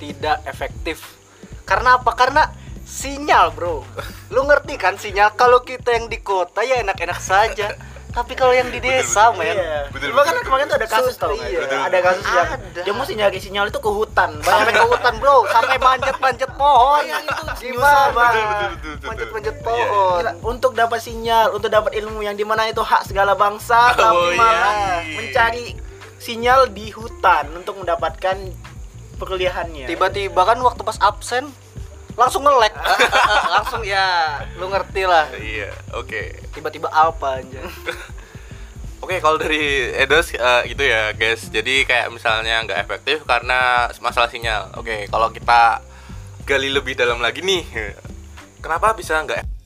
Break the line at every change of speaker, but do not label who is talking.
tidak efektif. Karena apa? Karena sinyal, Bro. Lu ngerti kan sinyal kalau kita yang di kota ya enak-enak saja. Tapi kalau yang di desa, men.
Iya.
Betul,
kan
betul,
kemarin tuh ada kasus
Sus-
tau
iya.
Ada kasus yang
Ada.
dia mesti nyari sinyal itu ke hutan.
Sampai ke hutan, Bro. Sampai manjat-manjat pohon.
Iya, itu
Gimana?
Betul, betul, betul, betul.
Manjat-manjat
Iya,
pohon.
Gila, untuk dapat sinyal, untuk dapat ilmu yang di mana itu hak segala bangsa,
Oh,
tapi
iya.
malah mencari sinyal di hutan untuk mendapatkan perkuliahannya.
Tiba-tiba kan waktu pas absen langsung ngelek. langsung ya, lu ngerti lah.
Iya, oke.
Tiba-tiba apa aja.
Oke, kalau dari Edos eh, gitu ya, guys. Jadi kayak misalnya nggak efektif karena masalah sinyal. Oke, kalau kita gali lebih dalam lagi nih, kenapa bisa nggak